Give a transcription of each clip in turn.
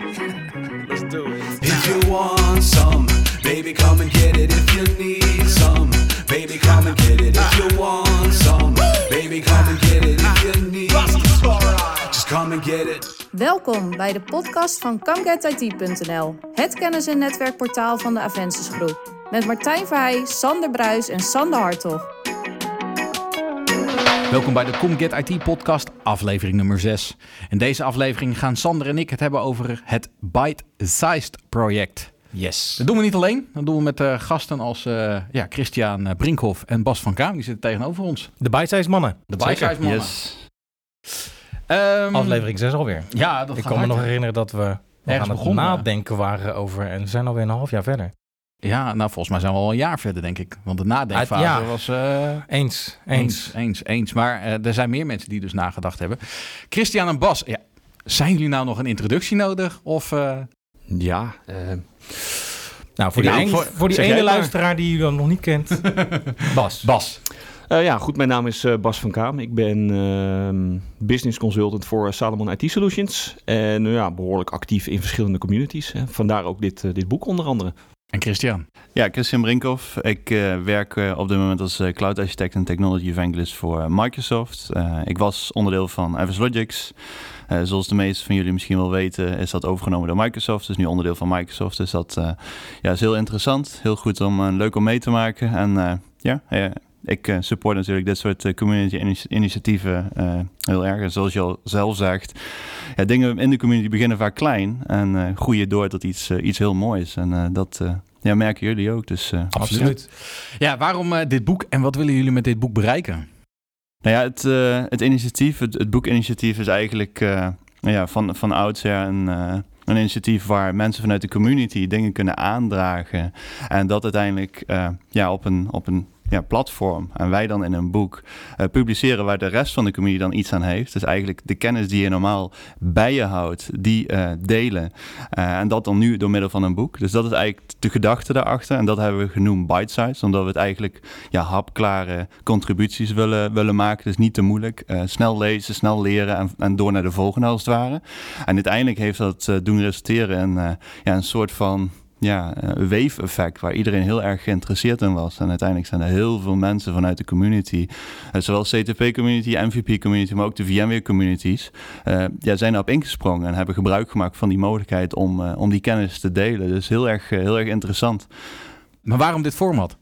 Let's do it. If you want some, baby, come and get it. If you need some, baby, come and get it. If you want some, baby, come and get it. If you need, just come and get it. Welkom bij de podcast van ComeGetIT.nl, het kennis- en netwerkportaal van de Avensis Groep. Met Martijn Verheij, Sander Bruis en Sander Hartog. Welkom bij de ComGet IT podcast, aflevering nummer 6. In deze aflevering gaan Sander en ik het hebben over het Bite-Sized project. Yes. Dat doen we niet alleen, dat doen we met eh, gasten als eh, ja, Christian eh, Brinkhoff en Bas van Kaam. Die zitten tegenover ons. De bite-size mannen. De Bite-Sized mannen. Yes. Ehm, Aflevering 6 alweer. Ja, dat Ik kan me nog herinneren dat we nog Ergens aan het begonnen. nadenken waren over... En we zijn alweer een half jaar verder. Ja, nou volgens mij zijn we al een jaar verder, denk ik. Want de nadenkfase Ah, ja. was... eh, Eens. Eens. Eens, eens, eens. Maar eh, er zijn meer mensen die dus nagedacht hebben. Christian en Bas, ja, zijn jullie nou nog een introductie nodig? Of, eh, Ja, Nou, voor die, Nou, ene, voor- voor die ene maar. luisteraar die jullie nog niet kent. Bas. Bas. eh, ja, goed. Mijn naam is eh, Bas van Kaam. Ik ben ehm, business consultant voor Salomon IT Solutions. En ja, behoorlijk actief in verschillende communities. Hè. Vandaar ook dit, dit boek onder andere. En Christian. Ja, Christian Brinkhoff. Ik eh, werk eh, op dit moment als eh, Cloud Architect en Technology Evangelist voor Microsoft. Ik was onderdeel van Avis Logics. Zoals de meesten van jullie misschien wel weten, is dat overgenomen door Microsoft. Dus nu onderdeel van Microsoft. Dus dat ja, is heel interessant. Heel goed om, leuk om mee te maken. En ja, ik eh, support natuurlijk dit soort eh, community initi- initiatieven eh, heel erg. En zoals je al zelf zegt, ja, dingen in de community beginnen vaak klein en eh, groeien door tot iets, iets heel moois. En eh, dat eh, ja, merken jullie ook. Dus, eh, Absoluut. Ja, waarom eh, dit boek en wat willen jullie met dit boek bereiken? Nou ja, het, eh, het initiatief, het, het boekinitiatief is eigenlijk ja, van, van oudsher een, eh, een initiatief waar mensen vanuit de community dingen kunnen aandragen. En dat uiteindelijk eh, ja, op een, op een ja, platform en wij dan in een boek eh, publiceren waar de rest van de community dan iets aan heeft. Dus eigenlijk de kennis die je normaal bij je houdt, die eh, delen. Eh, en dat dan nu door middel van een boek. Dus dat is eigenlijk de gedachte daarachter. En dat hebben we genoemd bite-size, omdat we het eigenlijk ja, hapklare contributies willen, willen maken. Dus niet te moeilijk. Snel lezen, snel leren en, en door naar de volgende als het ware. En uiteindelijk heeft dat doen resulteren in ja, een soort van ja, eh, wave-effect waar iedereen heel erg geïnteresseerd in was. En uiteindelijk zijn er heel veel mensen vanuit de community, eh, zowel CTP-community, MVP-community, maar ook de VMware-communities, eh, ja, zijn erop ingesprongen en hebben gebruik gemaakt van die mogelijkheid om, eh, om die kennis te delen. Dus heel erg, heel erg interessant. Maar waarom dit format?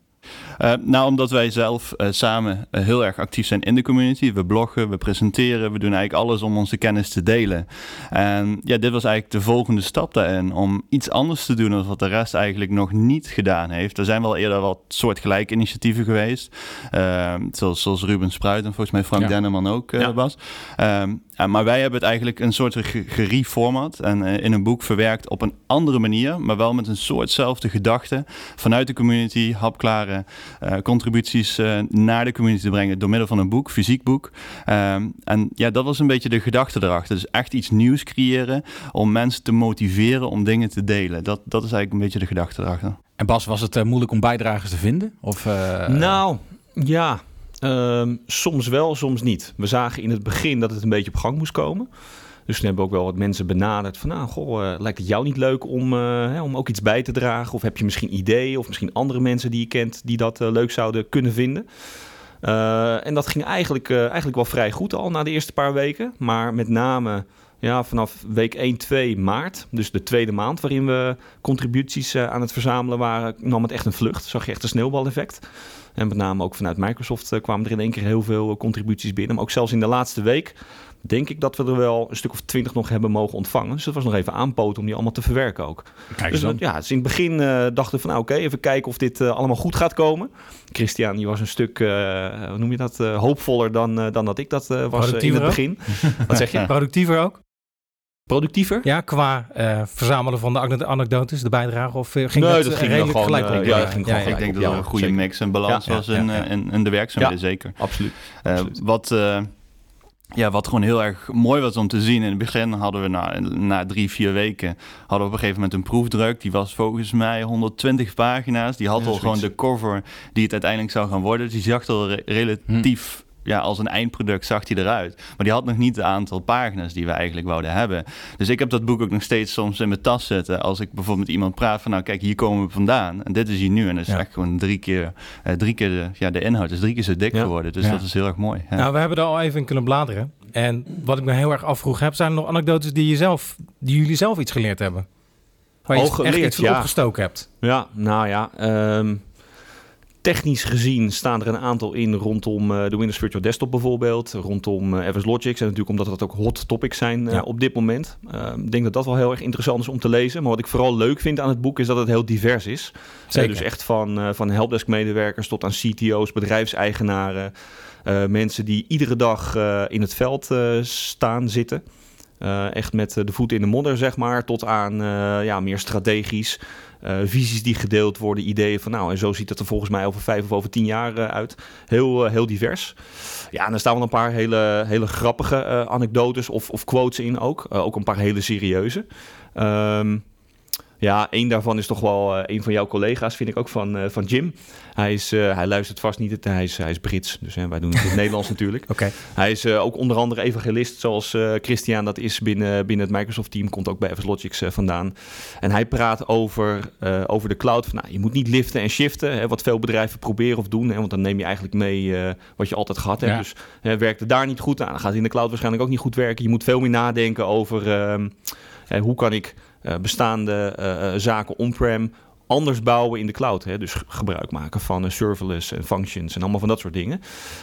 Eh, nou, omdat wij zelf eh, samen eh, heel erg actief zijn in de community. We bloggen, we presenteren, we doen eigenlijk alles om onze kennis te delen. En ja, dit was eigenlijk de volgende stap daarin. Om iets anders te doen dan wat de rest eigenlijk nog niet gedaan heeft. Er zijn wel eerder wat soortgelijke initiatieven geweest. Eh, zoals, zoals Ruben Spruit en volgens mij Frank Ja. Denneman ook Ja. was. Ehm, maar wij hebben het eigenlijk een soort ge- gereformat en in een boek verwerkt op een andere manier, maar wel met een soortzelfde gedachte vanuit de community, hapklare contributies eh, naar de community te brengen door middel van een boek, fysiek boek. Ehm, en ja, dat was een beetje de gedachte erachter. Dus echt iets nieuws creëren om mensen te motiveren om dingen te delen. Dat, dat is eigenlijk een beetje de gedachte erachter. En Bas, was het eh, moeilijk om bijdragers te vinden? Of, eh, nou, ja. ehm, soms wel, soms niet. We zagen in het begin dat het een beetje op gang moest komen. Dus toen hebben we ook wel wat mensen benaderd van... nou, goh, eh, lijkt het jou niet leuk om, eh, hè, om ook iets bij te dragen? Of heb je misschien ideeën of misschien andere mensen die je kent... die dat eh, leuk zouden kunnen vinden? En dat ging eigenlijk, eigenlijk wel vrij goed al na de eerste paar weken. Maar met name ja, vanaf week 1, 2 maart, dus de tweede maand waarin we contributies aan het verzamelen waren, nam het echt een vlucht. Zag je echt een sneeuwbaleffect. En met name ook vanuit Microsoft kwamen er in één keer heel veel contributies binnen. Maar ook zelfs in de laatste week denk ik dat we er wel een stuk of twintig nog hebben mogen ontvangen. Dus dat was nog even aanpoten om die allemaal te verwerken ook. Kijk Dus ja, dus in het begin eh, dachten we van nou oké, even kijken of dit eh, allemaal goed gaat komen. Christian, die was een stuk, eh, hoe noem je dat, eh, hoopvoller dan, eh, dan dat ik dat eh, was in het begin. Wat zeg je? Productiever ook? Productiever? Ja, qua eh, verzamelen van de ane- anekdotes, de bijdrage? Of ging Nee, dat, dat ging redelijk gewoon, gelijk ja, ging gewoon ik denk dat er ja, een goede zeker. mix en balans was in, ja, ja. eh, in, in de werkzaamheden, zeker. Absoluut. Absoluut. wat, eh, ja, wat gewoon heel erg mooi was om te zien. In het begin hadden we na, na drie, vier weken... hadden we op een gegeven moment een proefdruk. Die was volgens mij 120 pagina's. Die had Ja, al zoiets. gewoon de cover die het uiteindelijk zou gaan worden. Dus die zag er re- relatief ja, als een eindproduct zag hij eruit. Maar die had nog niet het aantal pagina's die we eigenlijk wouden hebben. Dus ik heb dat boek ook nog steeds soms in mijn tas zitten. Als ik bijvoorbeeld met iemand praat van, nou kijk, hier komen we vandaan. En dit is hier nu. En dat is Ja. echt gewoon drie keer, eh, drie keer de, ja, de inhoud is drie keer zo dik Ja. geworden. Dus Ja. dat is heel erg mooi. Ja. Nou, we hebben er al even in kunnen bladeren. En wat ik me heel erg afvroeg heb, zijn er nog anekdotes die, je zelf, die jullie zelf iets geleerd hebben? Waar je echt iets van ja. opgestoken hebt? Ja, nou ja. ehm, technisch gezien staan er een aantal in rondom eh, de Windows Virtual Desktop bijvoorbeeld. Rondom eh FS Logic. En natuurlijk omdat dat ook hot topics zijn eh, Ja. op dit moment. Ehm, ik denk dat dat wel heel erg interessant is om te lezen. Maar wat ik vooral leuk vind aan het boek is dat het heel divers is. Eh, Zeker. dus echt van, eh van helpdesk medewerkers tot aan CTO's, bedrijfseigenaren. eh, mensen die iedere dag eh, in het veld eh, staan, zitten. Eh, echt met eh, de voet in de modder, zeg maar. Tot aan eh, ja, meer strategisch. visies die gedeeld worden, ideeën van nou, en zo ziet het er volgens mij over vijf of over tien jaar uit. Heel, heel divers. Ja, en er staan wel een paar hele, hele grappige anekdotes of, of quotes in ook. Ook een paar hele serieuze. Ehm, ja, één daarvan is toch wel eh, een van jouw collega's, vind ik ook, van, eh, van Jim. Hij, is, eh, hij luistert vast niet, het, hij, is, hij is Brits, dus hè, wij doen het in het Nederlands natuurlijk. Oké. Hij is ook onder andere evangelist, zoals Christian dat is binnen, binnen het Microsoft-team. Komt ook bij FS Logics vandaan. En hij praat over, over de cloud. Van, nou, je moet niet liften en shiften, hè, wat veel bedrijven proberen of doen. Hè, want dan neem je eigenlijk mee wat je altijd gehad hebt. Ja. Dus werkt het daar niet goed aan, dan gaat het in de cloud waarschijnlijk ook niet goed werken. Je moet veel meer nadenken over ehm, hoe kan ik bestaande eh, eh, zaken on-prem anders bouwen in de cloud. Hè? Dus gebruik maken van eh, serverless en functions en allemaal van dat soort dingen.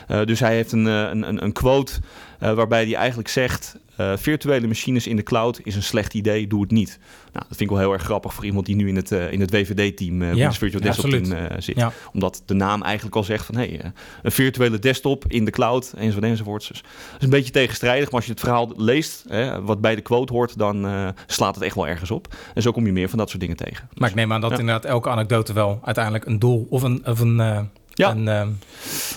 Eh, dus hij heeft een, eh, een, een, quote eh, waarbij hij eigenlijk zegt... eh, virtuele machines in de cloud is een slecht idee, doe het niet. Nou, dat vind ik wel heel erg grappig voor iemand die nu in het, eh, in het WVD-team, eh Windows Virtual ja, Desktop absoluut. zit. Ja. Omdat de naam eigenlijk al zegt van... Hey, een virtuele desktop in de cloud, enzovoort, enzovoorts. Dus dat is een beetje tegenstrijdig, maar als je het verhaal leest... Hè, wat bij de quote hoort, dan slaat het echt wel ergens op. En zo kom je meer van dat soort dingen tegen. Maar ik neem aan dat Ja. inderdaad elke anekdote wel uiteindelijk een doel of een... Of een Ja. een, eh,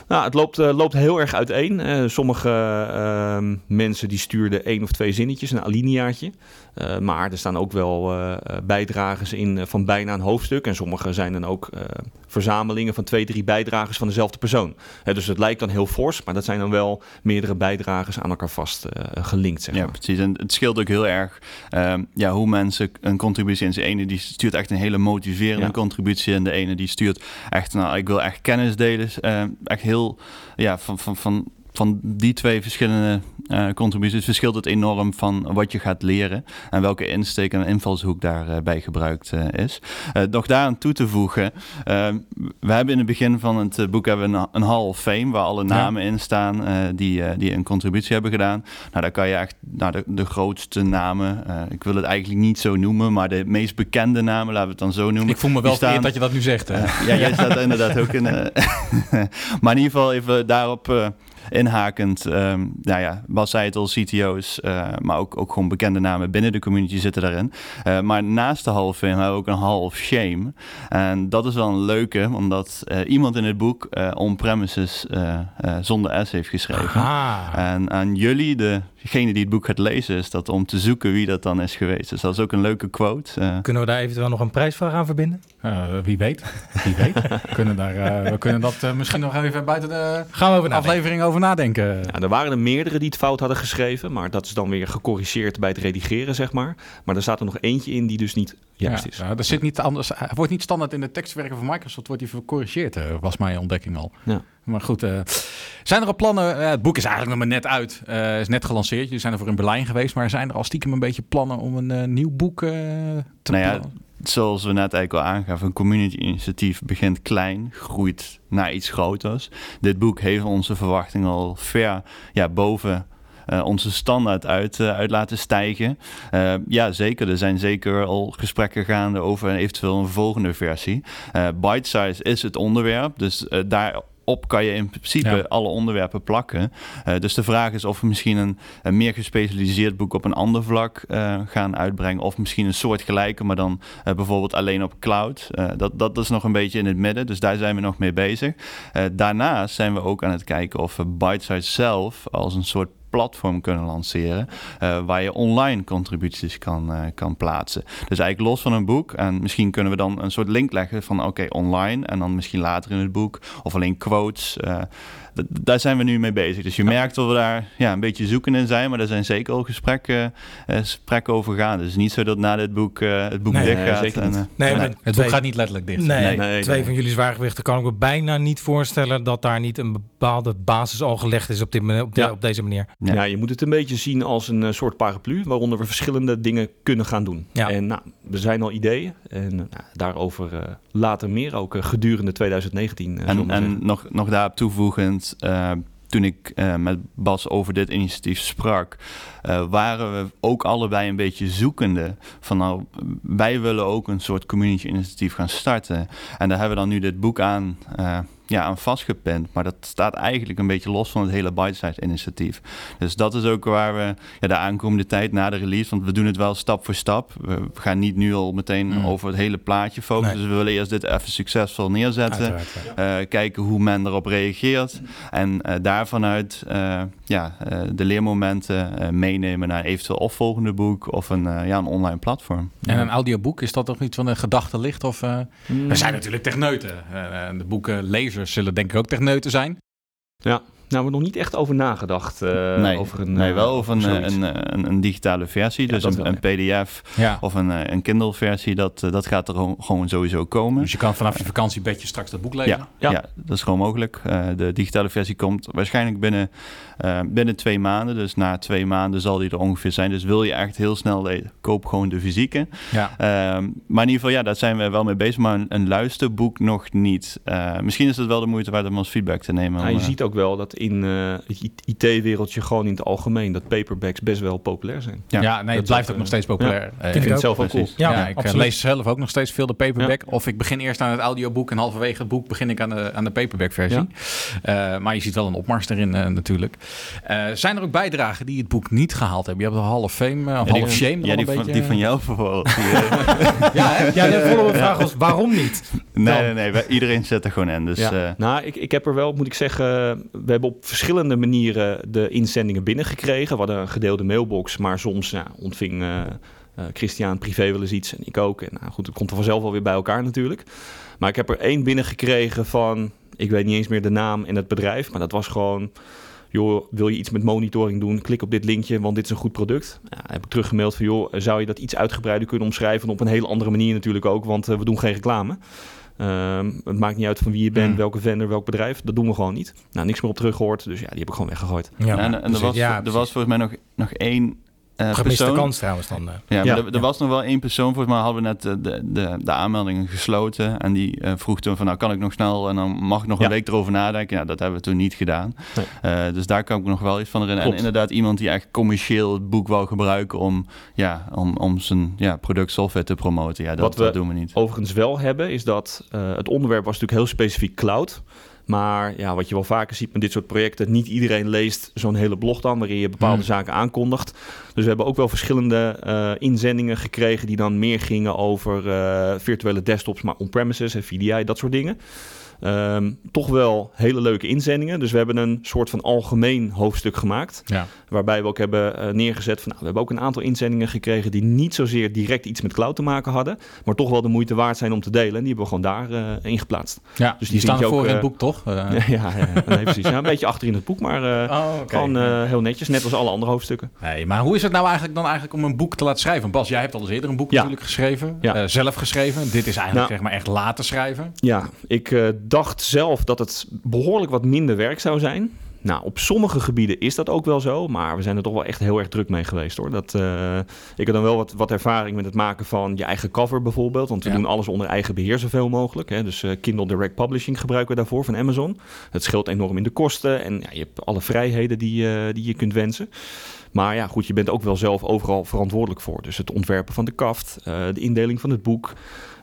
Nou, het loopt, eh, loopt heel erg uiteen. Eh, sommige ehm, mensen die stuurden één of twee zinnetjes, een alineaatje. Eh, maar er staan ook wel bijdragers in van bijna een hoofdstuk. En sommige zijn dan ook verzamelingen van twee, drie bijdragers van dezelfde persoon. Hè, dus het lijkt dan heel fors, maar dat zijn dan wel meerdere bijdragers aan elkaar vast eh, gelinkt. Zeg Ja, maar. precies. En het scheelt ook heel erg ehm, ja, hoe mensen een contributie in. De ene die stuurt echt een hele motiverende Ja. contributie. En de ene die stuurt echt, nou, ik wil echt kennis delen. Ehm, echt heel, ja, van, van, van, van die twee verschillende eh, contributies verschilt het enorm van wat je gaat leren. En welke insteek en invalshoek daarbij gebruikt eh, is. Eh, nog daaraan toe te voegen. ehm, we hebben in het begin van het eh, boek hebben we een, een Hall of Fame. Waar alle namen in staan eh, die, eh, die een contributie hebben gedaan. Nou, daar kan je echt nou, de, de grootste namen. eh, ik wil het eigenlijk niet zo noemen, maar de meest bekende namen, laten we het dan zo noemen. Ik voel me wel staan- vereerd dat je dat nu zegt. hè. eh, ja, jij staat er inderdaad ook in. eh, maar in ieder geval even daarop eh, inhakend. ehm nou ja, Bas zei het al, CTO's, eh, maar ook, ook gewoon bekende namen binnen de community zitten daarin. Eh, maar naast de Hall of Fame hebben we ook een Hall of Shame. En dat is wel een leuke, omdat eh, iemand in het boek eh, on-premises eh, eh, zonder S heeft geschreven. En aan jullie, degene die het boek gaat lezen, is dat om te zoeken wie dat dan is geweest. Dus dat is ook een leuke quote. Kunnen we daar eventueel nog een prijsvraag aan verbinden? Wie weet. Wie weet. we, kunnen daar, we kunnen dat misschien nog even buiten de Gaan we aflevering over nadenken. Ja, er waren er meerdere die het fout hadden geschreven, maar dat is dan weer gecorrigeerd bij het redigeren, zeg maar. Maar er staat er nog eentje in die dus niet juist ja, is. ja, er zit niet anders, hij wordt niet standaard in de tekstwerken van Microsoft, wordt hij gecorrigeerd, eh, was mijn ontdekking al. Ja. Maar goed, eh, zijn er al plannen? eh, het boek is eigenlijk nog maar net uit, eh, is net gelanceerd. Jullie zijn ervoor in Berlijn geweest, maar zijn er al stiekem een beetje plannen om een nieuw boek eh, te Nou ja? Zoals we net eigenlijk al aangaven, een community initiatief begint klein, groeit naar iets groters. Dit boek heeft onze verwachtingen al ver ja, boven eh, onze standaard uit, eh, uit laten stijgen. Eh, ja, zeker. Er zijn zeker al gesprekken gaande over eventueel een volgende versie. Bite size is het onderwerp, dus daar op kan je in principe Ja. alle onderwerpen plakken. Eh, dus de vraag is of we misschien een, een meer gespecialiseerd boek op een ander vlak eh, gaan uitbrengen. Of misschien een soort gelijke, maar dan eh, bijvoorbeeld alleen op cloud. Dat, dat is nog een beetje in het midden, dus daar zijn we nog mee bezig. Daarnaast zijn we ook aan het kijken of we Bitesize zelf als een soort platform kunnen lanceren. eh, waar je online contributies kan, eh, kan plaatsen. Dus eigenlijk los van een boek. En misschien kunnen we dan een soort link leggen van oké, online. En dan misschien later in het boek. Of alleen quotes. eh, daar zijn we nu mee bezig. Dus je merkt dat we daar ja, een beetje zoeken in zijn. Maar er zijn zeker al gesprekken, eh, gesprekken over gaan. Dus het is niet zo dat na dit boek eh, het boek Nee, dicht nee, gaat. zeker en, niet. eh, Nee, maar Het boek gaat niet letterlijk dicht. Nee, Nee, nee, twee nee. van jullie zwaargewichten kan ik me bijna niet voorstellen dat daar niet een bepaalde basis al gelegd is op, dit, op, de- Ja. op deze manier. Ja. Ja. je moet het een beetje zien als een soort paraplu waaronder we verschillende dingen kunnen gaan doen. Ja. En nou, er zijn al ideeën en nou, daarover eh, later meer, ook gedurende 2019. eh, zullen we En, en nog, nog daarop toevoegend, eh, toen ik eh, met Bas over dit initiatief sprak, eh, waren we ook allebei een beetje zoekende van nou, wij willen ook een soort community initiatief gaan starten. En daar hebben we dan nu dit boek aan, ja, aan vastgepind, maar dat staat eigenlijk een beetje los van het hele Bitesize initiatief. Dus dat is ook waar we ja, de aankomende tijd na de release, want we doen het wel stap voor stap. We gaan niet nu al meteen Mm. over het hele plaatje focussen, Nee. dus we willen eerst dit even succesvol neerzetten. Ja. Eh, kijken hoe men erop reageert. En eh daarvan uit eh, ja, eh, de leermomenten eh, meenemen naar eventueel opvolgende boek of een, eh, ja, een online platform. En een audioboek, is dat toch iets van een gedachte ligt? Of, Mm. We zijn natuurlijk techneuten. Eh, en de zullen denk ik ook techneuten zijn. Ja, nou, we hebben nog niet echt over nagedacht. eh, nee, over een, nee, eh, wel over een, zoiets. een, een, digitale versie. Ja, dus een, wel, een pdf Ja. of een, eh, een Kindle versie. Dat, eh, dat gaat er gewoon- sowieso komen. Dus je kan vanaf je vakantiebedje straks dat boek lezen. Ja, ja. Ja. dat is gewoon mogelijk. Eh, de digitale versie komt waarschijnlijk binnen, eh, binnen twee maanden. Dus na twee maanden zal die er ongeveer zijn. Dus wil je echt heel snel, lezen, koop gewoon de fysieke. Ja. Ehm, maar in ieder geval, ja, daar zijn we wel mee bezig. Maar een, een luisterboek nog niet. Eh, misschien is het wel de moeite waard om ons feedback te nemen. Nou, om, je eh, ziet ook wel dat in eh, het IT-wereldje gewoon in het algemeen dat paperbacks best wel populair zijn. Ja, Ja, nee, het dat blijft ook, nog eh, steeds populair. Eh, Ik ik vind het zelf ook cool. Ja, Ja, ik eh, absoluut. lees zelf ook nog steeds veel de paperback. Of ik begin eerst aan het audioboek en halverwege het boek begin ik aan de, aan de paperback versie. Eh, maar je ziet wel een opmars erin eh, natuurlijk. Eh, zijn er ook bijdragen die het boek niet gehaald hebben? Je hebt de Hall of Fame, uh, Hall of Shame. Ja, die een van, beetje- die van jou bijvoorbeeld. Eh, Ja? Ja, de volgende vraag was waarom niet? nee, nee, nee. Iedereen zet er gewoon in. Dus Ja. eh, nou, ik, ik heb er wel, moet ik zeggen, we hebben op verschillende manieren de inzendingen binnengekregen. We hadden een gedeelde mailbox, maar soms ja, ontving eh, Christian privé wel eens iets en ik ook. En nou, goed, het komt er vanzelf wel weer bij elkaar natuurlijk. Maar ik heb er één binnengekregen van, ik weet niet eens meer de naam en het bedrijf, maar dat was gewoon... Joh, wil je iets met monitoring doen? Klik op dit linkje, want dit is een goed product. Ja, heb ik teruggemaild van, joh, zou je dat iets uitgebreider kunnen omschrijven? Op een hele andere manier natuurlijk ook, want eh, we doen geen reclame. Ehm, het maakt niet uit van wie je bent, Hmm. welke vendor, welk bedrijf. Dat doen we gewoon niet. Nou, niks meer op teruggehoord. Dus ja, die heb ik gewoon weggegooid. Ja, en, en er, precies. was, Ja, er precies. was volgens mij nog, nog één eh, Gemiste persoon. kans trouwens dan. eh. Ja, maar Ja. er, er was nog wel één persoon. Volgens mij hadden we net de, de, de, de aanmeldingen gesloten. En die eh, vroeg toen van, nou kan ik nog snel... en dan mag ik nog Ja. een week erover nadenken. Ja, dat hebben we toen niet gedaan. Nee. Eh, dus daar kan ik nog wel iets van herinneren. En inderdaad iemand die echt commercieel het boek wou gebruiken... om, ja, om, om zijn ja, product software te promoten. Ja, dat, Wat we- dat doen we niet. Overigens wel hebben, is dat eh, het onderwerp was natuurlijk heel specifiek cloud. Maar ja, wat je wel vaker ziet met dit soort projecten, niet iedereen leest zo'n hele blog dan, waarin je bepaalde Hmm. zaken aankondigt. Dus we hebben ook wel verschillende eh, inzendingen gekregen die dan meer gingen over eh, virtuele desktops, maar on-premises en VDI, dat soort dingen. Ehm, toch wel hele leuke inzendingen. Dus we hebben een soort van algemeen hoofdstuk gemaakt. Ja. Waarbij we ook hebben eh, neergezet van... Nou, we hebben ook een aantal inzendingen gekregen... die niet zozeer direct iets met cloud te maken hadden... maar toch wel de moeite waard zijn om te delen. En die hebben we gewoon daar eh in geplaatst. ja, Dus die die staan voor ook, in het eh, boek, toch? Ja, ja, nee, precies. Ja, een beetje achter in het boek, maar oh, gewoon heel netjes. Net als alle andere hoofdstukken. Nee, maar hoe is het nou eigenlijk dan eigenlijk om een boek te laten schrijven? Bas, jij hebt al eens eerder een boek natuurlijk geschreven. Zelf geschreven. Dit is eigenlijk Nou. zeg maar echt laten schrijven. Ja, ik dacht zelf dat het behoorlijk wat minder werk zou zijn. Nou, op sommige gebieden is dat ook wel zo, maar we zijn er toch wel echt heel erg druk mee geweest hoor. Dat, eh, ik heb dan wel wat, wat ervaring met het maken van je eigen cover bijvoorbeeld, want we Ja. doen alles onder eigen beheer zoveel mogelijk. Hè. Dus eh, Kindle Direct Publishing gebruiken we daarvoor van Amazon. Het scheelt enorm in de kosten en ja, je hebt alle vrijheden die, eh, die je kunt wensen. Maar ja, goed, je bent ook wel zelf overal verantwoordelijk voor. Dus het ontwerpen van de kaft, eh, de indeling van het boek,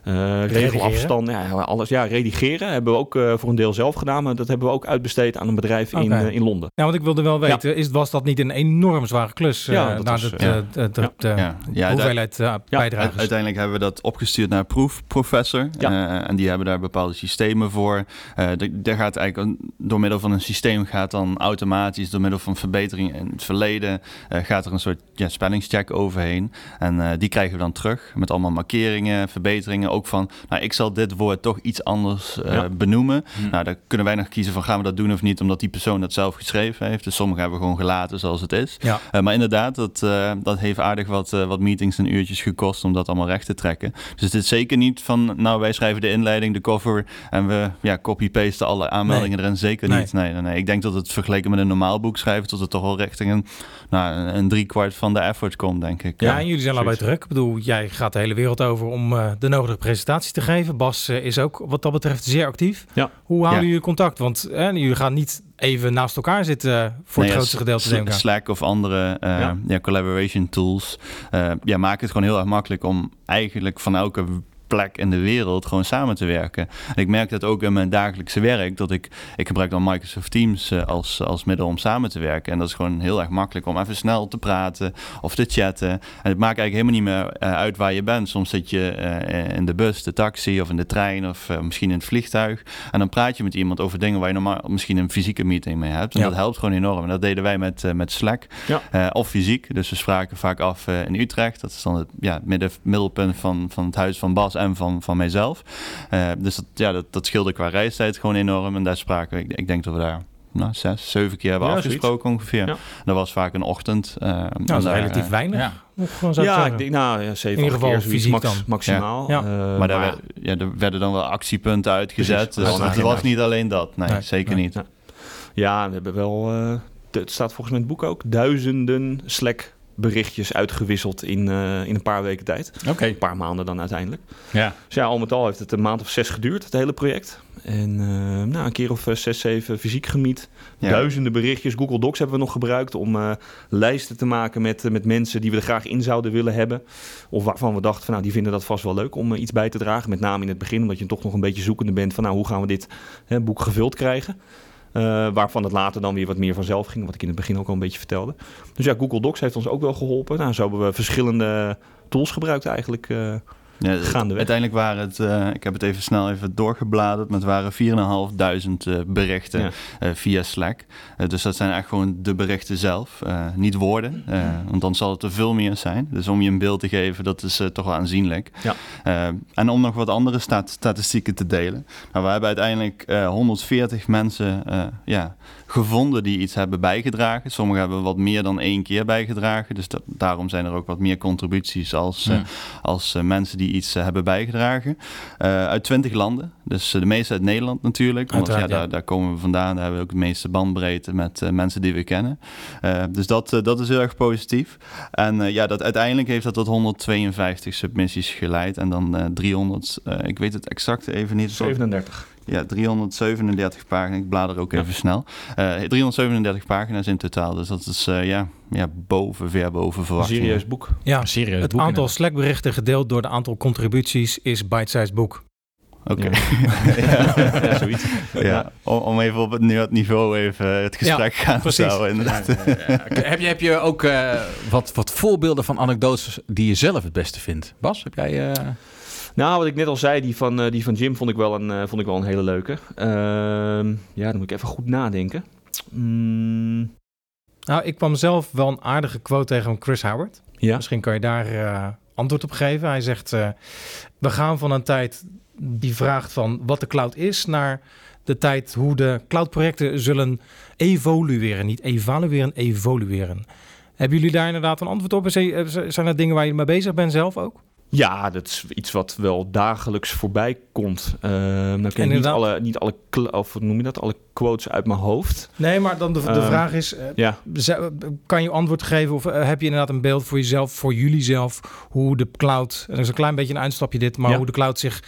eh regelafstand, ja, alles. Ja, redigeren hebben we ook eh, voor een deel zelf gedaan, maar dat hebben we ook uitbesteed aan een bedrijf in, in Londen. Nou, want ik wilde wel weten, is, was dat niet een enorm zware klus? eh Ja, dat was, ja. Ja. Ja. Ja, hoeveelheid bijdragers? Uiteindelijk hebben we dat opgestuurd naar proefprofessor. Ja. Eh, en die hebben daar bepaalde systemen voor. Eh de- daar gaat eigenlijk een- door middel van een systeem gaat dan automatisch, door middel van verbeteringen in het verleden, gaat er een soort ja, spellingscheck overheen. En eh, die krijgen we dan terug met allemaal markeringen, verbeteringen. Ook van, nou, ik zal dit woord toch iets anders eh, Ja. benoemen. Hm. Nou, daar kunnen wij nog kiezen van gaan we dat doen of niet, omdat die persoon dat zelf geschreven heeft. Dus sommige hebben we gewoon gelaten zoals het is. Ja. Eh, maar inderdaad, dat, eh, dat heeft aardig wat, eh, wat meetings en uurtjes gekost om dat allemaal recht te trekken. Dus het is zeker niet van, nou wij schrijven de inleiding, de cover en we ja, copy-pasten alle aanmeldingen erin. Zeker Nee. niet. Nee, nee, nee. Ik denk dat het vergeleken met een normaal boek schrijven, tot het toch wel richting een, nou, een driekwart van de effort komt, denk ik. Ja, en jullie zijn allebei druk. Ik bedoel, jij gaat de hele wereld over om eh, de nodige presentatie te geven. Bas eh, is ook wat dat betreft zeer actief. Ja. Hoe houden Ja. jullie contact? Want eh, jullie gaan niet even naast elkaar zitten voor Nee, het ja, grootste gedeelte, denk ik. aan. Slack of andere eh, Ja. ja. collaboration tools. eh ja, maken het gewoon heel erg makkelijk om eigenlijk van elke plek in de wereld gewoon samen te werken. En ik merk dat ook in mijn dagelijkse werk, dat ik, ik gebruik dan Microsoft Teams eh, als, als middel om samen te werken. En dat is gewoon heel erg makkelijk om even snel te praten of te chatten. En het maakt eigenlijk helemaal niet meer eh, uit waar je bent. Soms zit je eh, in de bus, de taxi of in de trein of misschien in het vliegtuig. En dan praat je met iemand over dingen waar je normaal misschien een fysieke meeting mee hebt. En Ja. dat helpt gewoon enorm. En dat deden wij met, met Slack. Ja. Of fysiek. Dus we spraken vaak af in Utrecht. Dat is dan het ja, midden, middelpunt van, van het huis van Bas en van, van mijzelf. Eh, dus dat, ja, dat, dat scheelde qua reistijd gewoon enorm. En daar spraken we, ik, ik denk dat we daar nou, zes, zeven keer hebben Ja, afgesproken ongeveer. Ja. Dat was vaak een ochtend. Nou, en dat is daar, relatief eh, weinig. Ja. Ja, ik denk, nou ja, zeven In ieder geval fysiek max- dan. maximaal. Ja. Eh, maar daar, werd- ja, er werden dan wel actiepunten uitgezet. Precies. Dus het was niet alleen dat. Nee, Nee. zeker Nee. niet. Ja. Ja, we hebben wel. eh, de- het staat volgens mij in het boek ook duizenden Slack berichtjes uitgewisseld in, eh, in een paar weken tijd. Oké. Een paar maanden dan uiteindelijk. Ja. Dus ja, al met al heeft het een maand of zes geduurd, het hele project. En eh, nou, een keer of eh, zes, zeven fysiek gemiet. Ja. Duizenden berichtjes. Google Docs hebben we nog gebruikt om eh, lijsten te maken met, met mensen die we er graag in zouden willen hebben. Of waarvan we dachten van nou, die vinden dat vast wel leuk om iets bij te dragen. Met name in het begin, omdat je toch nog een beetje zoekende bent van nou, hoe gaan we dit hè, boek gevuld krijgen. Eh, waarvan het later dan weer wat meer vanzelf ging, wat ik in het begin ook al een beetje vertelde. Dus ja, Google Docs heeft ons ook wel geholpen. Nou, zo hebben we verschillende tools gebruikt eigenlijk. Eh, Ja, het- Gaandeweg. uiteindelijk waren het, eh, ik heb het even snel even doorgebladerd, maar het waren 4.500 eh berichten Ja. eh, via Slack. Eh, dus dat zijn echt gewoon de berichten zelf, eh, niet woorden. eh, want dan zal het er veel meer zijn. Dus om je een beeld te geven, dat is eh, toch wel aanzienlijk. Ja. Eh, en om nog wat andere stat- statistieken te delen. Nou, we hebben uiteindelijk eh, 140 mensen eh, ja, gevonden die iets hebben bijgedragen. Sommigen hebben wat meer dan één keer bijgedragen. Dus dat, daarom zijn er ook wat meer contributies als, eh, als eh, mensen die iets eh, hebben bijgedragen. Eh, uit 20 landen. Dus eh, de meeste uit Nederland natuurlijk. Want ja, daar, daar komen we vandaan. Daar hebben we ook de meeste bandbreedte met mensen die we kennen. Dus dat, dat is heel erg positief. En ja, dat, uiteindelijk heeft dat tot 152 submissies geleid. En dan eh 300, eh, ik weet het exact even niet. 37. Ja, 337 pagina's. Ik blader ook Ja. even snel. Eh 337 pagina's in totaal. Dus dat is eh, ja, ja, boven, ver boven Een verwachtingen. serieus boek. Ja, Een serieus het boek aantal. Slack-berichten gedeeld door de aantal contributies is bite-sized boek. Oké. Ja. Ja, zoiets. Ja, om, om even op het, niveau even het gesprek gaan precies. houden. Inderdaad. heb, je, heb je ook eh, wat, wat voorbeelden van anekdotes die je zelf het beste vindt? Bas, heb jij... eh, Nou, wat ik net al zei, die van, eh, die van Jim vond ik wel een, eh, vond ik wel een hele leuke. Ehm, ja, dan moet ik even goed nadenken. Mm, Nou, ik kwam zelf wel een aardige quote tegen van Chris Howard. ja. Misschien kan je daar eh, antwoord op geven. Hij zegt, we gaan van een tijd die vraagt van wat de cloud is... naar de tijd hoe de cloudprojecten zullen evolueren. Niet evalueren, evolueren. Hebben jullie daar inderdaad een antwoord op? Zijn zijn er dingen waar je mee bezig bent zelf ook? Ja, dat is iets wat wel dagelijks voorbij komt. Ken ik niet alle, niet alle, of noem je dat, alle quotes uit mijn hoofd. Nee, maar dan de, de Ehm, vraag is... eh, Ja, kan je antwoord geven of eh, heb je inderdaad een beeld voor jezelf, voor jullie zelf, hoe de cloud, en dat is een klein beetje een uitstapje dit, maar Ja. hoe de cloud zich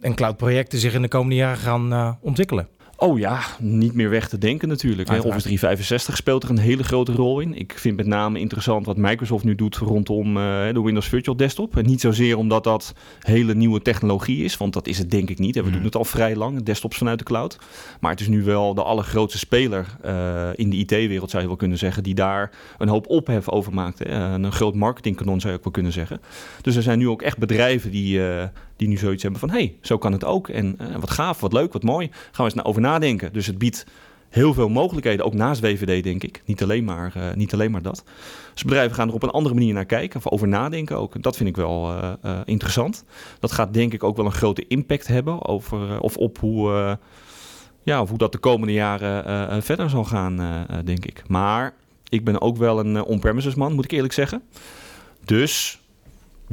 en cloudprojecten zich in de komende jaren gaan eh, ontwikkelen? Oh ja, niet meer weg te denken natuurlijk. Hè. Office 365 speelt er een hele grote rol in. Ik vind met name interessant wat Microsoft nu doet rondom eh, de Windows Virtual Desktop. En niet zozeer omdat dat hele nieuwe technologie is, want dat is het denk ik niet. hè. We doen het al vrij lang, desktops vanuit de cloud. Maar het is nu wel de allergrootste speler eh, in de IT-wereld, zou je wel kunnen zeggen, die daar een hoop ophef over maakt. Hè. Een groot marketingkanon zou je ook wel kunnen zeggen. Dus er zijn nu ook echt bedrijven die, eh, die nu zoiets hebben van... hé, hey, zo kan het ook. En eh, wat gaaf, wat leuk, wat mooi. Gaan we eens na- over nadenken. Dus het biedt heel veel mogelijkheden, ook naast WVD denk ik. Niet alleen maar, eh, niet alleen maar dat. Dus bedrijven gaan er op een andere manier naar kijken, of over nadenken ook. Dat vind ik wel eh, interessant. Dat gaat denk ik ook wel een grote impact hebben over, of op hoe, ja, of hoe dat de komende jaren verder zal gaan, denk ik. Maar ik ben ook wel een on-premises man, moet ik eerlijk zeggen. Dus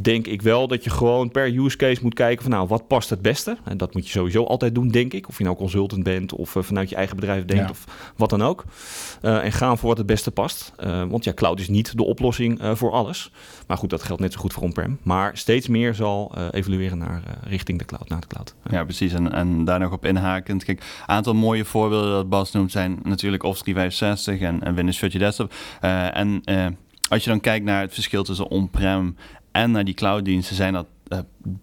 denk ik wel dat je gewoon per use case moet kijken van nou, wat past het beste? En dat moet je sowieso altijd doen, denk ik. Of je nou consultant bent of eh, vanuit je eigen bedrijf denkt Ja. of wat dan ook. Eh, en gaan voor wat het beste past. Eh, want ja, cloud is niet de oplossing voor alles. Maar goed, dat geldt net zo goed voor on-prem. Maar steeds meer zal evolueren naar richting de cloud, naar de cloud. Ja, precies. En, en daar nog op inhakend. Kijk, een aantal mooie voorbeelden dat Bas noemt zijn natuurlijk Office 365 en, en Windows Virtual Desktop. En als je dan kijkt naar het verschil tussen on-prem en naar die clouddiensten, zijn dat eh,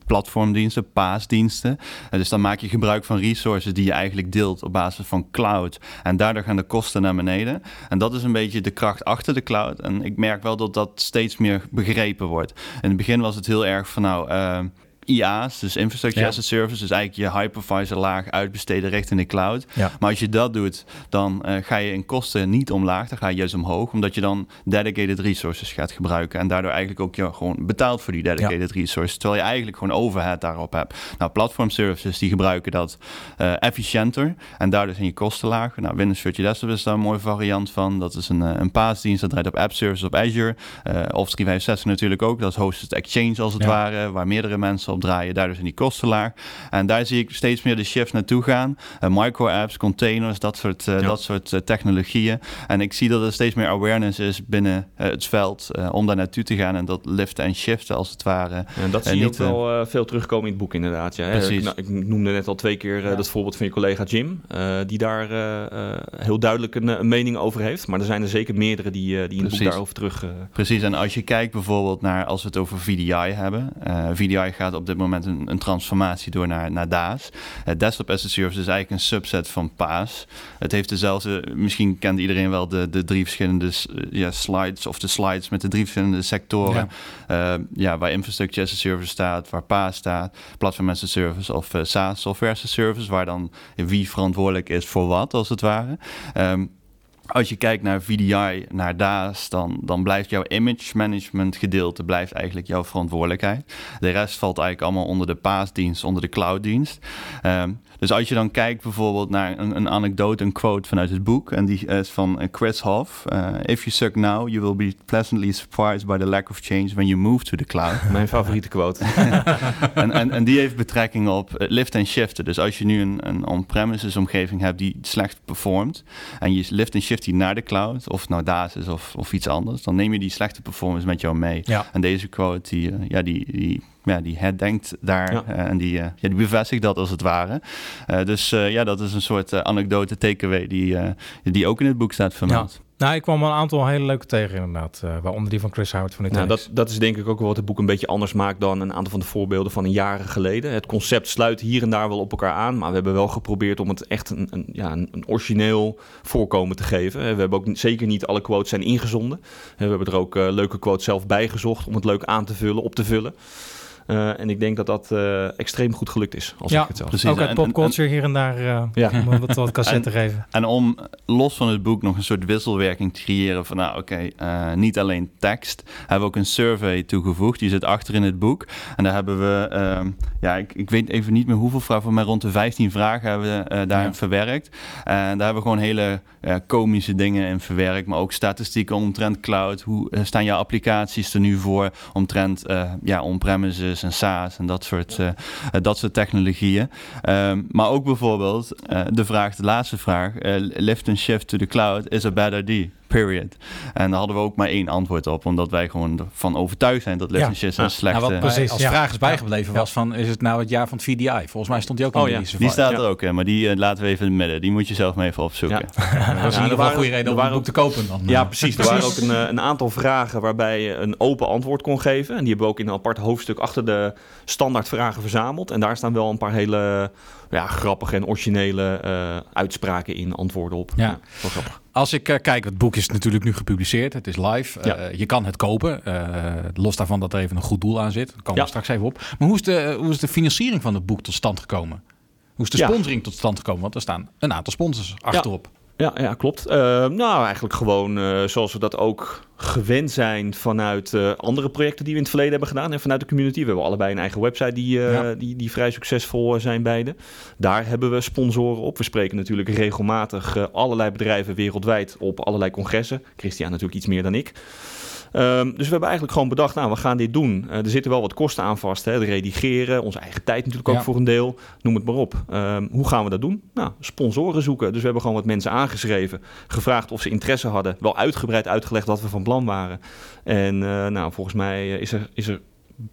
platformdiensten, paasdiensten. Eh, dus dan maak je gebruik van resources die je eigenlijk deelt op basis van cloud. En daardoor gaan de kosten naar beneden. En dat is een beetje de kracht achter de cloud. En ik merk wel dat dat steeds meer begrepen wordt. In het begin was het heel erg van nou... eh, IA's, dus Infrastructure Ja. as a Service, dus eigenlijk je hypervisor laag uitbesteden richting de cloud. Ja. Maar als je dat doet, dan eh, ga je in kosten niet omlaag, dan ga je juist omhoog, omdat je dan dedicated resources gaat gebruiken en daardoor eigenlijk ook je gewoon betaalt voor die dedicated resources, terwijl je eigenlijk gewoon overhead daarop hebt. Nou, platform services die gebruiken dat eh, efficiënter en daardoor zijn je kosten lager. Nou, Windows Virtual Desktop is daar een mooie variant van. Dat is een, eh, een paasdienst, dat draait op app services op Azure. Eh Office 365 natuurlijk ook, dat is hosted exchange als het Ja. ware, waar meerdere mensen draaien. Daardoor zijn die kosten laag. En daar zie ik steeds meer de shift naartoe gaan. Eh, micro-apps, containers, dat soort, eh, Ja. dat soort eh, technologieën. En ik zie dat er steeds meer awareness is binnen het veld om daar naartoe te gaan en dat liften en shiften als het ware. En dat zie je niet, ook wel veel terugkomen in het boek inderdaad. Ja. Precies. Ik, nou, ik noemde net al twee keer eh, dat voorbeeld van je collega Jim, die daar heel duidelijk een, een mening over heeft. Maar er zijn er zeker meerdere die, die in het boek daarover terug... Precies, en als je kijkt bijvoorbeeld naar, als we het over VDI hebben. VDI gaat op dit moment een, een transformatie door naar, naar DAS. Eh, Desktop as a Service is eigenlijk een subset van PaaS. Het heeft dezelfde, misschien kent iedereen wel de, de drie verschillende eh, ja, slides of de slides met de drie verschillende sectoren. Ja. ja, waar Infrastructure as a Service staat, waar PaaS staat, Platform as a Service of eh, SaaS, Software as a Service, waar dan wie verantwoordelijk is voor wat, als het ware. Ehm, als je kijkt naar VDI, naar DAS, dan, dan blijft jouw image management gedeelte blijft eigenlijk jouw verantwoordelijkheid. De rest valt eigenlijk allemaal onder de paasdienst, onder de clouddienst. Ehm, dus als je dan kijkt bijvoorbeeld naar een, een anekdote, een quote vanuit het boek, en die is van eh, Chris Hoff. Eh, If you suck now, you will be pleasantly surprised by the lack of change when you move to the cloud. mijn favoriete quote. en, en, en die heeft betrekking op eh, lift en shiften. Dus als je nu een, een on-premises omgeving hebt die slecht performt en je lift en shift die naar de cloud, of het nou DAS is of, of iets anders, dan neem je die slechte performance met jou mee. Ja. En deze quote, die, ja, die, die, ja, die herdenkt daar Ja. eh, en die, eh, ja, die bevestigt dat als het ware. Eh, dus eh, ja, dat is een soort anekdote takeaway die, eh, die ook in het boek staat vermeld. Nou, ik kwam wel een aantal hele leuke tegen inderdaad. eh, waaronder die van Chris Howard van Nou, dat, dat is denk ik ook wel wat het boek een beetje anders maakt dan een aantal van de voorbeelden van een jaren geleden. Het concept sluit hier en daar wel op elkaar aan, maar we hebben wel geprobeerd om het echt een, een, ja, een, origineel voorkomen te geven. We hebben ook zeker niet alle quotes zijn ingezonden. We hebben er ook leuke quotes zelf bij gezocht om het leuk aan te vullen, op te vullen. Eh, en ik denk dat dat eh, extreem goed gelukt is, als Ja, ik het zelf precies. Ook uit popculture hier en daar eh Ja. om wat, wat cassette te geven. En om los van het boek nog een soort wisselwerking te creëren van, nou oké, eh, niet alleen tekst, hebben we ook een survey toegevoegd. Die zit achter in het boek. En daar hebben we, ehm, ja, ik, ik weet even niet meer hoeveel vragen, mij rond de 15 vragen hebben we eh, daarin Ja. verwerkt. En daar hebben we gewoon hele eh, komische dingen in verwerkt, maar ook statistieken omtrent cloud. Hoe staan jouw applicaties er nu voor omtrent eh, ja, on-premises en SaaS en dat soort, eh, eh, dat soort technologieën. Ehm, maar ook bijvoorbeeld eh, de vraag, de laatste vraag, lift and shift to the cloud is a bad idea. Period. En daar hadden we ook maar één antwoord op, omdat wij gewoon ervan overtuigd zijn dat Liftenships Ja. een slechte... Nou, wat Precies, als ja. vraag is bijgebleven Ja. was van, is het nou het jaar van het VDI? Volgens mij stond die ook in Oh, de ja. die staat Ja. er ook, hè, maar die eh, laten we even in het midden. Die moet je zelf maar even opzoeken. Ja. Dat is in Ja, ieder er geval een waren- goede reden om het waren boek te kopen dan. Ja, eh. precies. Er waren ook een, eh, een aantal vragen waarbij je een open antwoord kon geven. En die hebben we ook in een apart hoofdstuk achter de standaardvragen verzameld. En daar staan wel een paar hele ja, grappige en originele eh, uitspraken in, antwoorden op. Ja. wel grappig. Als ik eh, kijk, het boek is natuurlijk nu gepubliceerd. Het is live. Ja. Eh, je kan het kopen. Los daarvan dat er even een goed doel aan zit. Daar komen Ja. we straks even op. Maar hoe is, de, hoe is de financiering van het boek tot stand gekomen? Hoe is de Ja. sponsoring tot stand gekomen? Want er staan een aantal sponsors achterop. Ja, ja klopt. Eh, nou, eigenlijk gewoon eh, zoals we dat ook gewend zijn vanuit eh, andere projecten die we in het verleden hebben gedaan. En vanuit de community. We hebben allebei een eigen website die, Ja. die, die vrij succesvol zijn beide. Daar hebben we sponsoren op. We spreken natuurlijk regelmatig allerlei bedrijven wereldwijd op allerlei congressen. Christian natuurlijk iets meer dan ik. Ehm, dus we hebben eigenlijk gewoon bedacht, nou, we gaan dit doen. Eh, er zitten wel wat kosten aan vast. Hè? Het redigeren, onze eigen tijd natuurlijk ook Ja. voor een deel. Noem het maar op. Ehm, hoe gaan we dat doen? Nou, sponsoren zoeken. Dus we hebben gewoon wat mensen aangeschreven. Gevraagd of ze interesse hadden. Wel uitgebreid uitgelegd wat we van plan waren. En eh, nou, volgens mij eh, is er, is er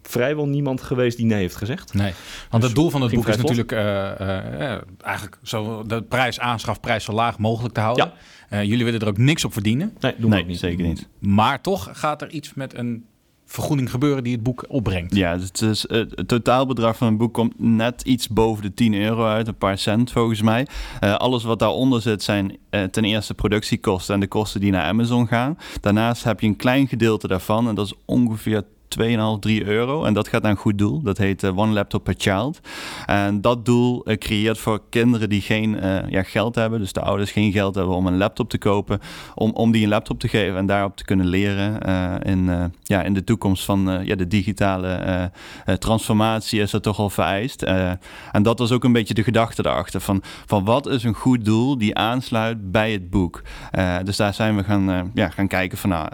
vrijwel niemand geweest die nee heeft gezegd. Nee, want het doel van het boek is natuurlijk eh, eh, eh, eigenlijk zo de prijs, aanschafprijs zo laag mogelijk te houden. Eh, jullie willen er ook niks op verdienen. Nee, doen we Nee, niet. zeker niet. Maar toch gaat er iets met een vergoeding gebeuren die het boek opbrengt. Ja, dus het, is, het, het totaalbedrag van het boek komt net iets boven de 10 euro uit, een paar cent volgens mij. Eh, alles wat daaronder zit zijn eh, ten eerste productiekosten en de kosten die naar Amazon gaan. Daarnaast heb je een klein gedeelte daarvan en dat is ongeveer 2,5, 3 euro. En dat gaat naar een goed doel. Dat heet eh, One Laptop Per Child. En dat doel eh, creëert voor kinderen die geen eh, ja, geld hebben, dus de ouders geen geld hebben om een laptop te kopen, om, om die een laptop te geven en daarop te kunnen leren in, ja, in de toekomst van ja, de digitale transformatie is dat toch al vereist. En dat was ook een beetje de gedachte daarachter van, van wat is een goed doel die aansluit bij het boek. Dus daar zijn we gaan, ja, gaan kijken van nou,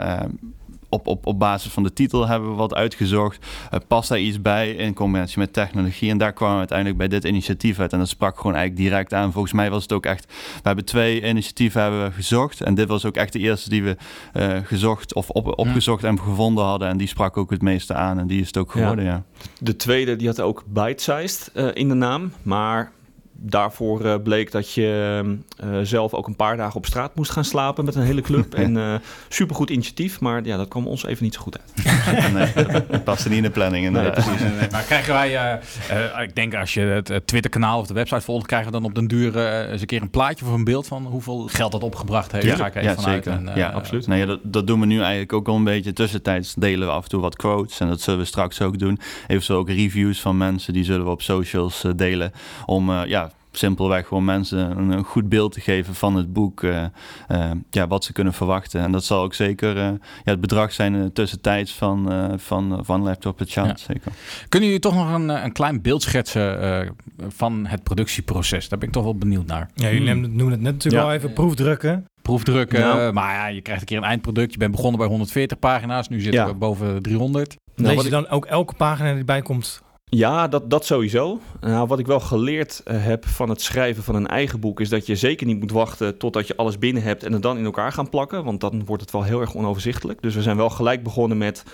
op, op, op basis van de titel hebben we wat uitgezocht. Eh, past daar iets bij in combinatie met technologie? En daar kwamen we uiteindelijk bij dit initiatief uit. En dat sprak gewoon eigenlijk direct aan. Volgens mij was het ook echt... We hebben twee initiatieven hebben we gezocht. En dit was ook echt de eerste die we eh, gezocht of op, opgezocht en gevonden hadden. En die sprak ook het meeste aan. En die is het ook geworden, ja. De tweede die had ook bite-sized eh, in de naam. Maar daarvoor eh, bleek dat je eh, zelf ook een paar dagen op straat moest gaan slapen met een hele club. En eh supergoed initiatief, maar ja, dat kwam ons even niet zo goed uit. Nee, dat paste niet in de planning. Nee, precies. Nee, nee, maar krijgen wij, eh, eh, ik denk als je het eh, Twitter-kanaal of de website volgt, krijgen we dan op den duur eens een keer een plaatje of een beeld van hoeveel geld dat opgebracht heeft. Daar ga ik even ja, zeker. En, ja, absoluut. Nou ja, dat, dat doen we nu eigenlijk ook al een beetje. Tussentijds delen we af en toe wat quotes. En dat zullen we straks ook doen. Eventueel ook reviews van mensen. Die zullen we op socials delen. Om eh, ja, simpelweg gewoon mensen een, een goed beeld te geven van het boek. eh, eh, ja, wat ze kunnen verwachten. En dat zal ook zeker eh, ja, het bedrag zijn tussentijds van, eh, van, van Laptop Child. Ja. Zeker. Kunnen jullie toch nog een, een klein beeld schetsen eh, van het productieproces? Daar ben ik toch wel benieuwd naar. Ja, jullie Hmm. noemen het net natuurlijk Ja. al even proefdrukken. Proefdrukken, Nou. maar ja, je krijgt een keer een eindproduct. Je bent begonnen bij 140 pagina's, nu zitten Ja. we boven de 300. Nou, Lees wat je dan ook elke pagina die erbij komt? Ja, dat, dat sowieso. Nou, wat ik wel geleerd eh, heb van het schrijven van een eigen boek... is dat je zeker niet moet wachten totdat je alles binnen hebt... en het dan in elkaar gaan plakken. Want dan wordt het wel heel erg onoverzichtelijk. Dus we zijn wel gelijk begonnen met...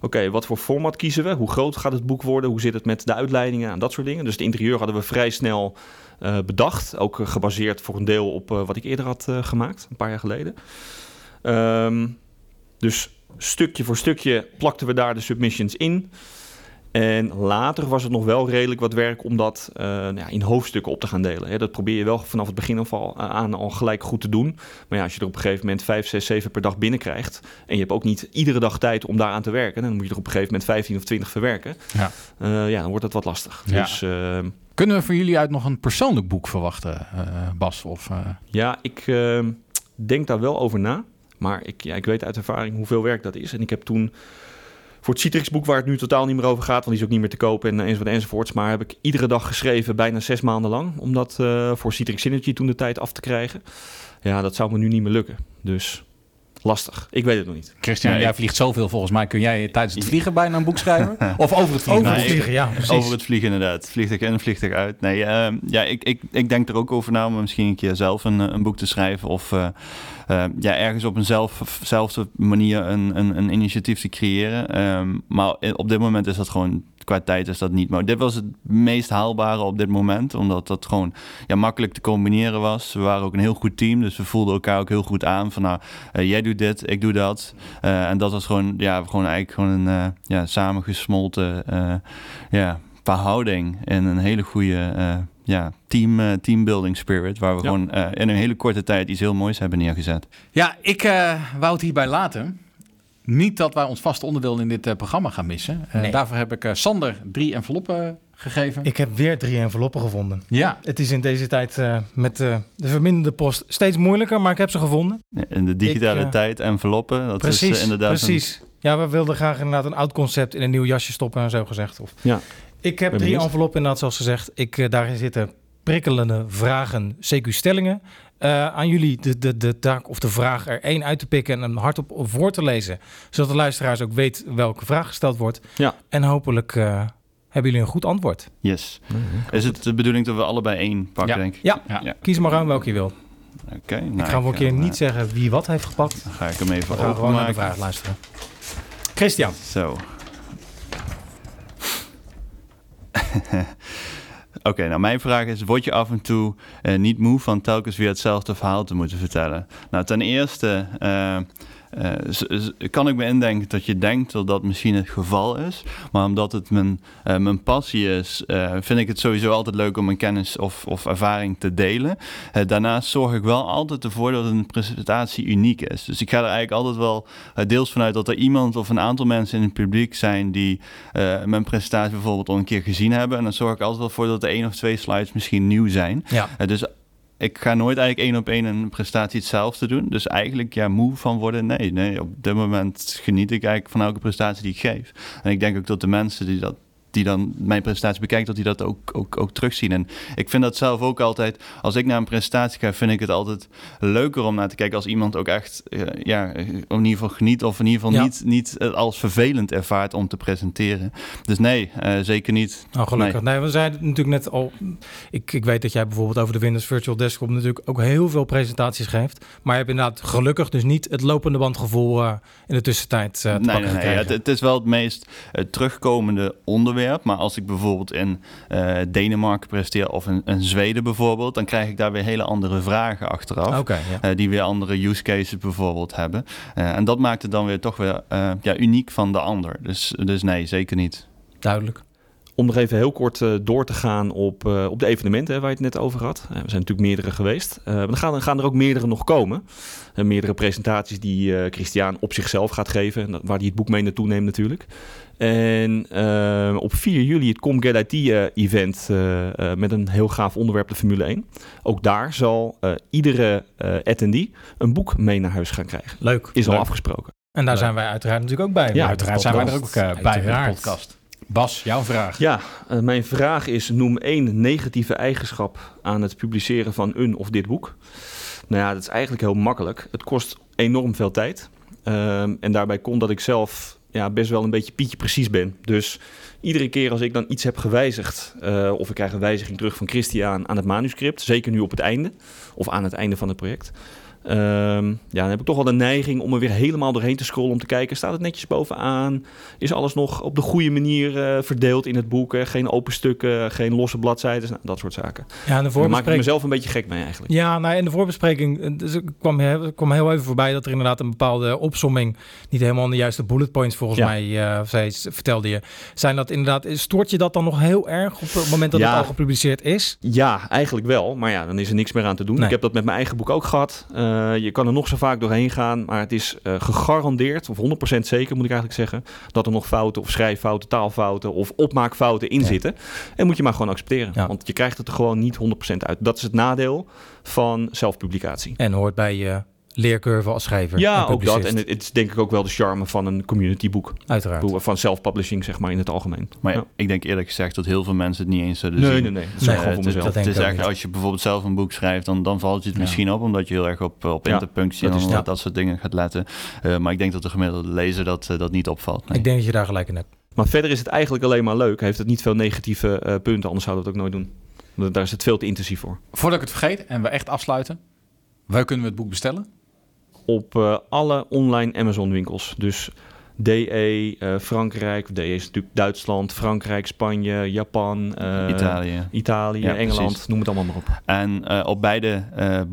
oké, wat voor format kiezen we? Hoe groot gaat het boek worden? Hoe zit het met de uitleidingen en dat soort dingen? Dus het interieur hadden we vrij snel eh, bedacht. Ook eh, gebaseerd voor een deel op wat ik eerder had gemaakt, een paar jaar geleden. Ehm, dus stukje voor stukje plakten we daar de submissions in... En later was het nog wel redelijk wat werk om dat eh, nou ja, in hoofdstukken op te gaan delen. Hè. Dat probeer je wel vanaf het begin af al, eh, aan al gelijk goed te doen. Maar ja, als je er op een gegeven moment 5, 6, 7 per dag binnenkrijgt... en je hebt ook niet iedere dag tijd om daaraan te werken... dan moet je er op een gegeven moment 15 of 20 verwerken. Ja. Eh, ja, dan wordt het wat lastig. Ja. Dus eh, Kunnen we van jullie uit nog een persoonlijk boek verwachten, Bas? Of, ja, ik eh, denk daar wel over na. Maar ik, ja, ik weet uit ervaring hoeveel werk dat is. En ik heb toen voor het Citrix-boek, waar het nu totaal niet meer over gaat, want die is ook niet meer te kopen en enzovoort enzovoorts. Maar heb ik iedere dag geschreven, bijna zes maanden lang, om dat eh, voor Citrix Synergy toen de tijd af te krijgen. Ja, dat zou me nu niet meer lukken. Dus Lastig. Ik weet het nog niet. Christian, Nee, jij ik- vliegt zoveel volgens mij. Kun jij tijdens het vliegen bijna een boek schrijven? of over het vliegen? Over het vliegen, ja, precies. Over het vliegen inderdaad. Vliegtuig in, vliegtuig uit. Nee, ehm, ja, ik, ik, ik denk er ook over na om misschien een keer zelf een, eh, een boek te schrijven. Of eh, eh, ja, ergens op eenzelfde manier een, een, een initiatief te creëren. Ehm, maar op dit moment is dat gewoon, qua tijd is dat niet. Maar dit was het meest haalbare op dit moment. Omdat dat gewoon ja, makkelijk te combineren was. We waren ook een heel goed team. Dus we voelden elkaar ook heel goed aan. Van nou, eh, jij doet dit, ik doe dat. Eh, en dat was gewoon, ja, gewoon eigenlijk gewoon een eh, ja, samengesmolten ja, verhouding en een hele goede ja, team, teambuilding spirit. Waar we Ja. gewoon in een hele korte tijd iets heel moois hebben neergezet. Ja, ik wou het hierbij laten. Niet dat wij ons vaste onderdeel in dit eh, programma gaan missen. Eh, Nee. Daarvoor heb ik eh, Sander drie enveloppen gegeven. Ik heb weer drie enveloppen gevonden. Ja, Het is in deze tijd eh, met de verminderde post steeds moeilijker, maar ik heb ze gevonden. In de digitale Ik, tijd, enveloppen, dat precies, is inderdaad een- precies. Ja, we wilden graag inderdaad een oud concept in een nieuw jasje stoppen en zo gezegd. Of... Ja. Ik heb Ben drie benieuwd. enveloppen inderdaad, zoals gezegd. Ik, eh, daarin zitten prikkelende vragen, CQ-stellingen. Eh, aan jullie de, de, de taak of de vraag er één uit te pikken en hem hardop voor te lezen. Zodat de luisteraars ook weet welke vraag gesteld wordt. Ja. En hopelijk eh, hebben jullie een goed antwoord. Yes. Is het de bedoeling dat we allebei één pakken, Ja. denk ik? Ja, Ja. Ja. kies maar aan welke je wil. Oké. nou, ik ga voor een keer hem, niet eh, zeggen wie wat heeft gepakt. Dan ga ik hem even We gaan gewoon naar de openmaken. vraag luisteren. Christian. Zo. Oké, nou mijn vraag is, word je af en toe eh, niet moe van telkens weer hetzelfde verhaal te moeten vertellen? Nou, ten eerste eh, kan ik me indenken dat je denkt dat dat misschien het geval is. Maar omdat het mijn, eh, mijn passie is, eh, vind ik het sowieso altijd leuk om mijn kennis of, of ervaring te delen. Eh, daarnaast zorg ik wel altijd ervoor dat een presentatie uniek is. Dus ik ga er eigenlijk altijd wel eh, deels vanuit dat er iemand of een aantal mensen in het publiek zijn die eh, mijn presentatie bijvoorbeeld al een keer gezien hebben. En dan zorg ik altijd wel voor dat er één of twee slides misschien nieuw zijn. Ja. Eh, dus ik ga nooit eigenlijk één op één een prestatie hetzelfde doen. Dus eigenlijk ja, moe van worden, nee. nee. Op dit moment geniet ik eigenlijk van elke prestatie die ik geef. En ik denk ook dat de mensen die dat die dan mijn presentatie bekijkt, dat die dat ook, ook, ook terugzien. En ik vind dat zelf ook altijd, als ik naar een presentatie ga, vind ik het altijd leuker om naar te kijken als iemand ook echt, eh, ja, in ieder geval geniet of in ieder geval Ja. niet, niet als vervelend ervaart om te presenteren. Dus nee, eh, zeker niet. Nou, gelukkig. Nee. we zeiden natuurlijk net al. Ik, ik weet dat jij bijvoorbeeld over de Windows Virtual Desktop natuurlijk ook heel veel presentaties geeft. Maar je hebt inderdaad gelukkig dus niet het lopende bandgevoel eh, in de tussentijd te nee, pakken nee, nee. Het, het is wel het meest terugkomende onderwerp. Maar als ik bijvoorbeeld in eh, Denemarken presteer of in, in Zweden bijvoorbeeld, dan krijg ik daar weer hele andere vragen achteraf. Ja. eh, die weer andere use cases bijvoorbeeld hebben. Eh, en dat maakt het dan weer toch weer eh, ja, uniek van de ander. Dus, dus nee, zeker niet. duidelijk. Om nog even heel kort eh, door te gaan op, eh, op de evenementen hè, waar je het net over had. Er zijn natuurlijk meerdere geweest. Eh, maar dan gaan, gaan er ook meerdere nog komen. Eh, meerdere presentaties die eh Christian op zichzelf gaat geven. Waar hij het boek mee naartoe neemt natuurlijk. En eh, op 4 juli het Com Get IT event eh, eh, met een heel gaaf onderwerp, de Formule 1. Ook daar zal eh, iedere attendee een boek mee naar huis gaan krijgen. Leuk. Is al Leuk. afgesproken. En daar zijn wij uiteraard natuurlijk ook bij. Ja, uiteraard zijn wij er ook bij bij de podcast. Bas, jouw vraag. Ja, mijn vraag is: noem één negatieve eigenschap aan het publiceren van een of dit boek. Nou ja, dat is eigenlijk heel makkelijk. Het kost enorm veel tijd. Ehm, en daarbij komt dat ik zelf ja, best wel een beetje pietje precies ben. Dus iedere keer als ik dan iets heb gewijzigd, eh, of ik krijg een wijziging terug van Christian aan het manuscript, zeker nu op het einde, of aan het einde van het project. Ehm, ja, dan heb ik toch wel de neiging om er weer helemaal doorheen te scrollen om te kijken, staat het netjes bovenaan? Is alles nog op de goede manier eh, verdeeld in het boek? geen open stukken, geen losse bladzijden, nou, dat soort zaken. Ja, en de Daar maak ik voorbespreking. mezelf een beetje gek mee eigenlijk. Ja, nou, in de voorbespreking eh, dus ik kwam, he- kwam heel even voorbij dat er inderdaad een bepaalde opsomming, niet helemaal de juiste bullet points volgens Ja. mij, zei, vertelde je. Zijn dat inderdaad, stoort je dat dan nog heel erg op het moment dat Ja. het al gepubliceerd is? Ja, eigenlijk wel. Maar ja, dan is er niks meer aan te doen. Nee. Ik heb dat met mijn eigen boek ook gehad. Eh, je kan er nog zo vaak doorheen gaan. Maar het is eh, gegarandeerd, of 100% zeker moet ik eigenlijk zeggen... dat er nog fouten of schrijffouten, taalfouten of opmaakfouten in Ja. zitten. En moet je maar gewoon accepteren. Ja. Want je krijgt het er gewoon niet 100% uit. Dat is het nadeel van zelfpublicatie. En hoort bij je leercurve als schrijver. Ja, en ook dat. En het, het is denk ik ook wel de charme van een communityboek. Uiteraard. Van self-publishing, zeg maar, in het algemeen. Maar Ja. ik denk eerlijk gezegd dat heel veel mensen het niet eens zullen Nee, zien. nee, nee. Dat is Nee, gewoon voor mezelf. het is echt, niet. als je bijvoorbeeld zelf een boek schrijft, dan, dan valt je het Ja. misschien op, omdat je heel erg op, op Ja, interpunctie en dat soort dingen gaat letten. Eh, maar ik denk dat de gemiddelde lezer dat, eh, dat niet opvalt. nee. Ik denk dat je daar gelijk in hebt. Maar verder is het eigenlijk alleen maar leuk. Heeft het niet veel negatieve eh, punten, anders zouden we het ook nooit doen. Want Daar is het veel te intensief voor. Voordat ik het vergeet en we echt afsluiten. Waar kunnen we het boek bestellen? Op eh, alle online Amazon winkels. Dus DE, eh, Frankrijk, DE is natuurlijk Duitsland, Frankrijk, Spanje, Japan, eh, Italië. Italië, Ja, Engeland, precies. noem het allemaal maar op. En eh, op beide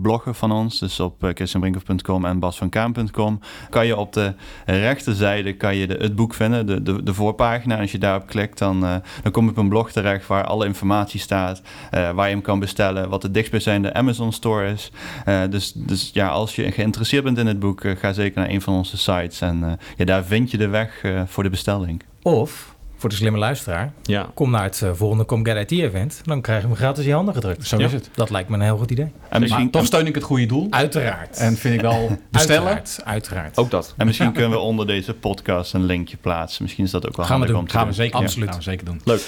bloggen van ons, dus op uh, christianbrinkhoff.com en basvankaan.com, kan je op de rechterzijde kan je de, het boek vinden, de, de, de voorpagina. En als je daarop klikt, dan, dan kom je op een blog terecht waar alle informatie staat, waar je hem kan bestellen, wat de dichtstbijzijnde Amazon store is. Dus, dus ja, als je geïnteresseerd bent in het boek, ga zeker naar een van onze sites. En ja, daar vind je de weg eh, voor de bestelling. Of, voor de slimme luisteraar, Ja, kom naar het eh, volgende Com Get IT event. Dan krijg je hem gratis in je handen gedrukt. Zo is het. Dat lijkt me een heel goed idee. En misschien, Maar toch steun ik het goede doel. Uiteraard. En vind ik wel bestellen. Uiteraard, uiteraard. ook dat. en misschien kunnen we onder deze podcast een linkje plaatsen. Misschien is dat ook wel Gaan we handig doen. om te Gaan we doen. zeker, Absoluut. Gaan we zeker doen. Leuk.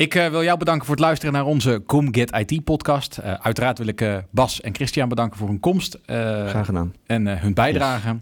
Ik eh, wil jou bedanken voor het luisteren naar onze Com Get IT podcast. Eh, uiteraard wil ik eh, Bas en Christian bedanken voor hun komst eh, Graag gedaan. en eh, hun bijdrage.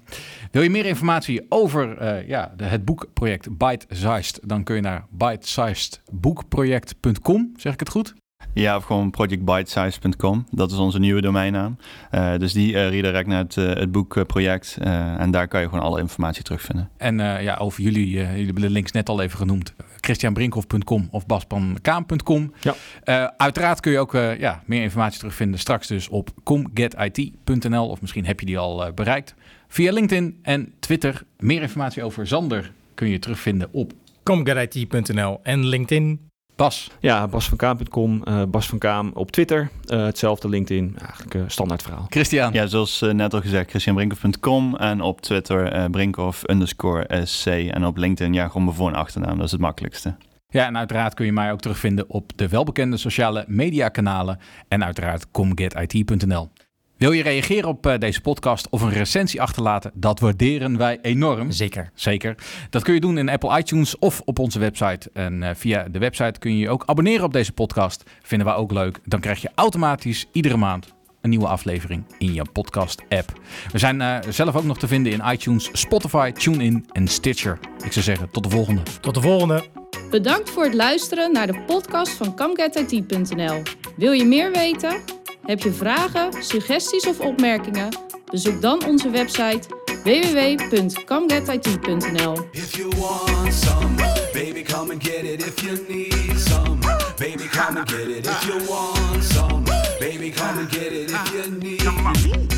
Wil je meer informatie over eh, ja, de, het boekproject Bite Sized? Dan kun je naar bitesizedboekproject.com. Zeg ik het goed? Ja, of gewoon projectbitesize.com. Dat is onze nieuwe domeinnaam. Eh, dus die eh, redirect naar het, het boekproject. Eh, en daar kan je gewoon alle informatie terugvinden. En eh, ja, over jullie, eh, jullie hebben de links net al even genoemd. christianbrinkhoff.com of baspankaan.com. Ja. Eh, uiteraard kun je ook eh, ja, meer informatie terugvinden straks dus op comgetit.nl. Of misschien heb je die al eh, bereikt. Via LinkedIn en Twitter. Meer informatie over Zander kun je terugvinden op comgetit.nl en LinkedIn. Bas. Ja, basvankaam.com, eh Bas van Kaam op Twitter. Eh, hetzelfde LinkedIn. Ja, Eigenlijk een standaard verhaal. Christian. Ja, zoals net al gezegd, christianbrinkhoff.com. En op Twitter eh Brinkhoff underscore SC. En op LinkedIn, ja, gewoon mijn voor- en achternaam. Dat is het makkelijkste. Ja, en uiteraard kun je mij ook terugvinden op de welbekende sociale mediakanalen en uiteraard comgetit.nl. Wil je reageren op eh, deze podcast of een recensie achterlaten? Dat waarderen wij enorm. Zeker. Zeker. Dat kun je doen in Apple iTunes of op onze website. En eh, via de website kun je je ook abonneren op deze podcast. Vinden we ook leuk. Dan krijg je automatisch iedere maand een nieuwe aflevering in je podcast-app. We zijn eh, zelf ook nog te vinden in iTunes, Spotify, TuneIn en Stitcher. Ik zou zeggen, tot de volgende. Tot de volgende. Bedankt voor het luisteren naar de podcast van CamGetIT.nl. Wil je meer weten? Heb je vragen, suggesties of opmerkingen? Bezoek dan onze website www.camgetit.nl. If you want some, baby, come and get it. If you need some, baby, come and get it. If you want some, baby, come and get it. If you need,